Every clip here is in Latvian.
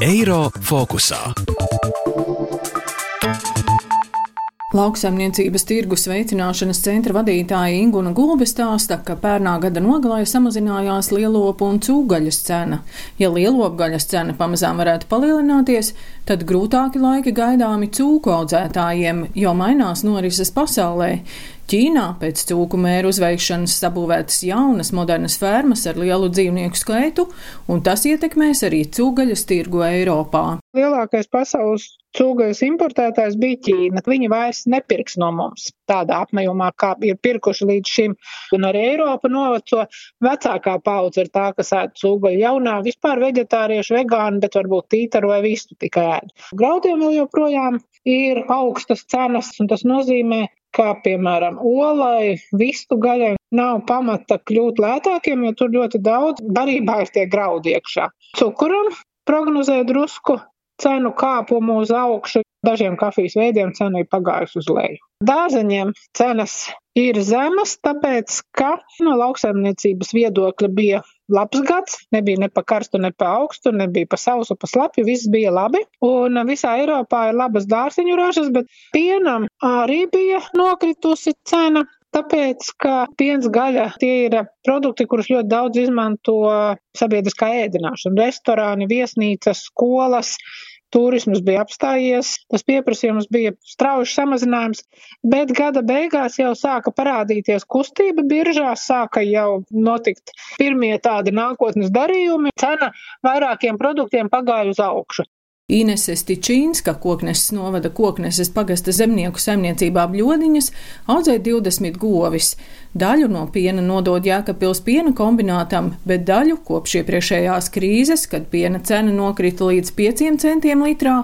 Eiro fokusā. Lauksaimniecības tirgus veicināšanas centra vadītāja Inguna Gulbe stāsta, ka pērnā gada nogalē samazinājās lielopu un cūgaļas cena. Ja lielopgaļas cena pamazām varētu palielināties, tad grūtāki laiki gaidāmi cūku audzētājiem, jo mainās norises pasaulē. Ķīnā pēc cūku mēru uzveikšanas sabūvētas jaunas modernas fermas ar lielu dzīvnieku skaitu, un tas ietekmēs arī cūgaļas tirgu Eiropā. Lielākais pasaules cūgaļas importētājs bija Ķīna. Viņi vairs nepirks no mums tādā apmējumā, kā ir pirkuši līdz šim. Un arī Eiropa noveco vecākā paudze ir tā, kas ēd cūgaļu jaunā, vispār veģetārieši, vegāni, bet varbūt tītaru vai vistu tikai ēd. Graudiem vēl joprojām ir augstas cenas, un tas nozīmē, kā piemēram olai, vistu gaļai, nav pamata kļūt lētākiem, jo tur ļoti daudz barībā ir tie graudi iekšā. Cukuram prognozē drusku cenu kāpumu uz augšu, dažiem kafijas veidiem cena ir pagājusi uz leju. Dārzeņiem cenas ir zemas, tāpēc, ka no lauksaimniecības viedokļa bija labs gads, nebija ne pa karstu, ne pa augstu, nebija pa sausu, pa slapju, viss bija labi. Un visā Eiropā ir labas dārziņu ražas, bet pienam arī bija nokritusi cena. Tāpēc, ka piens gaļa tie ir produkti, kurus ļoti daudz izmanto sabiedriskā ēdināšana, restorāni, viesnīcas, skolas, turisms bija apstājies, tas pieprasījums bija strauji samazinājums, bet gada beigās jau sāka parādīties kustība biržā, sāka jau notikt pirmie tādi nākotnes darījumi, cena vairākiem produktiem pagāja uz augšu. Inese Stičīnska, kokneses novada kokneses pagasta zemnieku saimniecībā bļodiņas, audzē 20 govis. Daļu no piena nodod Jēkabpils piena kombinātam, bet daļu kopš iepriekšējās krīzes, kad piena cena nokrita līdz 5 centiem litrā,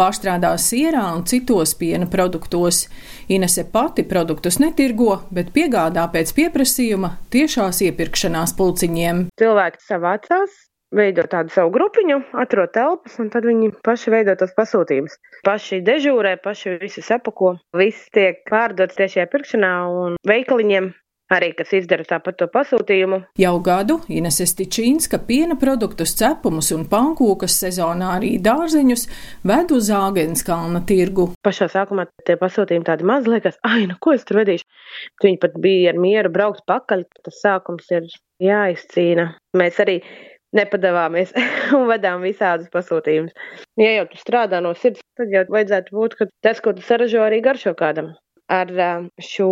pārstrādā sierā un citos piena produktos. Inese pati produktus netirgo, bet piegādā pēc pieprasījuma tiešās iepirkšanās pulciņiem. Cilvēki savācās veido tādu savu grupiņu, atrod telpas, un tad viņi paši veido tos pasūtījumus. Paši dežūrē, paši visu sapako, viss tiek pārdots tiešajā pirkšanā un veikaliņiem. Arī, kas izdara tāpat to pasūtījumu. Jau gadu Ines Stičīnska piena produktus, cepumus un pankūkas sezonā arī dārzeņus ved uz Āgenskalna tirgu. Pašā sākumā tie pasūtījumi tādi maz liekas, ai, nu ko es tur vedīšu. Viņi pat bija ar mieru braukt pakaļ, tas sākums ir jāizcīna. Mēs arī nepadavāmies un vedām visādus pasūtījumus. Ja jau tu strādā no sirds, tad jau vajadzētu būt, ka tas, ko tu saražo, arī garšo kādam. Ar šo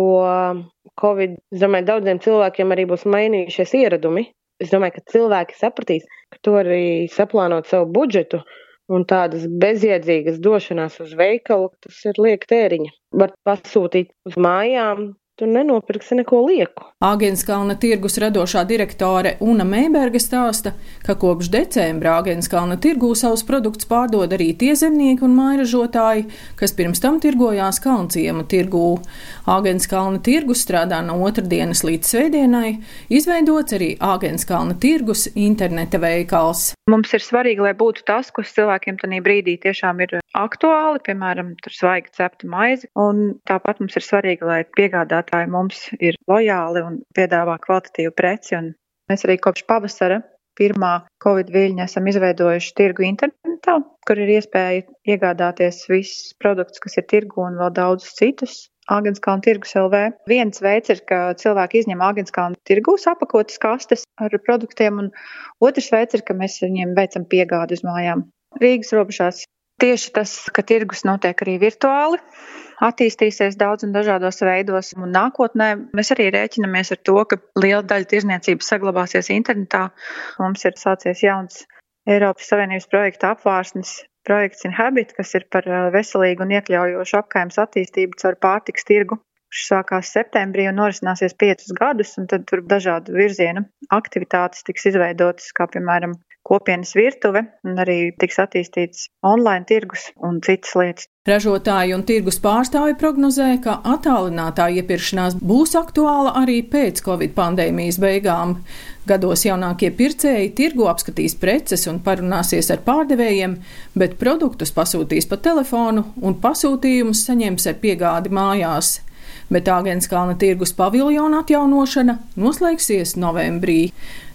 Covid, es domāju, daudziem cilvēkiem arī būs mainījušies ieradumi. Es domāju, ka cilvēki sapratīs, ka to arī saplānot savu budžetu un tādas bezjēdzīgas došanās uz veikalu, tas ir lieka tēriņa. Var pasūtīt uz mājām, tu nenopirksi neko lieku. Āgenskalna tirgus radošā direktore Una Meiberga stāsta, ka kopš decembra Āgenskalna tirgū savus produktus pārdod arī tie zemnieki un mairažotāji, kas pirms tam tirgojās Kalnciema tirgū. Āgenskalna tirgus strādā no otrdienas līdz svētdienai, izveidots arī Āgenskalna tirgus interneta veikals. Mums ir svarīgi, lai būtu tas, kas cilvēkiem tajā brīdī tiešām ir aktuāli, piemēram, tur svaigi cepta maize, un tāpat mums ir svarīgi, lai piegādātāji mums ir lojāli un piedāvā kvalitatīvu preci. Un mēs arī kopš pavasara pirmā Covid viļņa esam izveidojuši tirgu internetā, kur ir iespēja iegādāties visus produktus, kas ir tirgu un vēl daudzus citus. Agenskalna tirgus LV. Viens veids ir, ka cilvēki izņem Agenskalna tirgus apakotas kastes ar produktiem, un otrs veids ir, ka mēs viņiem veicam piegādi uz mājām. Rīgas robežās tieši tas, ka tirgus notiek arī virtuāli, attīstīsies daudz un dažādos veidos. Un nākotnē mēs arī rēķinamies ar to, ka liela daļa tirzniecības saglabāsies internetā. Mums ir sācies jauns Eiropas Savienības projekta apvārsnes projekts Inhabit, kas ir par veselīgu un iekļaujošu apkaimes attīstību caur pārtiks tirgu. Šis sākās septembrī un norisināsies piecus gadus, un tad tur dažādu virzienu aktivitātes tiks izveidotas, kā piemēram kopienas virtuve, un arī tiks attīstīts online tirgus un citas lietas. Ražotāji un tirgus pārstāvi prognozē, ka attālinātā iepirkšanās būs aktuāla arī pēc Covid pandēmijas beigām. Gados jaunākie pircēji tirgu apskatīs preces un parunāsies ar pārdevējiem, bet produktus pasūtīs pa telefonu un pasūtījumus saņems ar piegādi mājās. Bet Āgenskalna tirgus paviljona atjaunošana noslēgsies novembrī.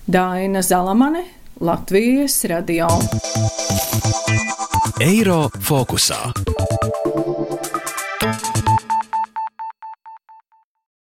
Daina Zalamane, Latvijas radio. Eiro fokusā.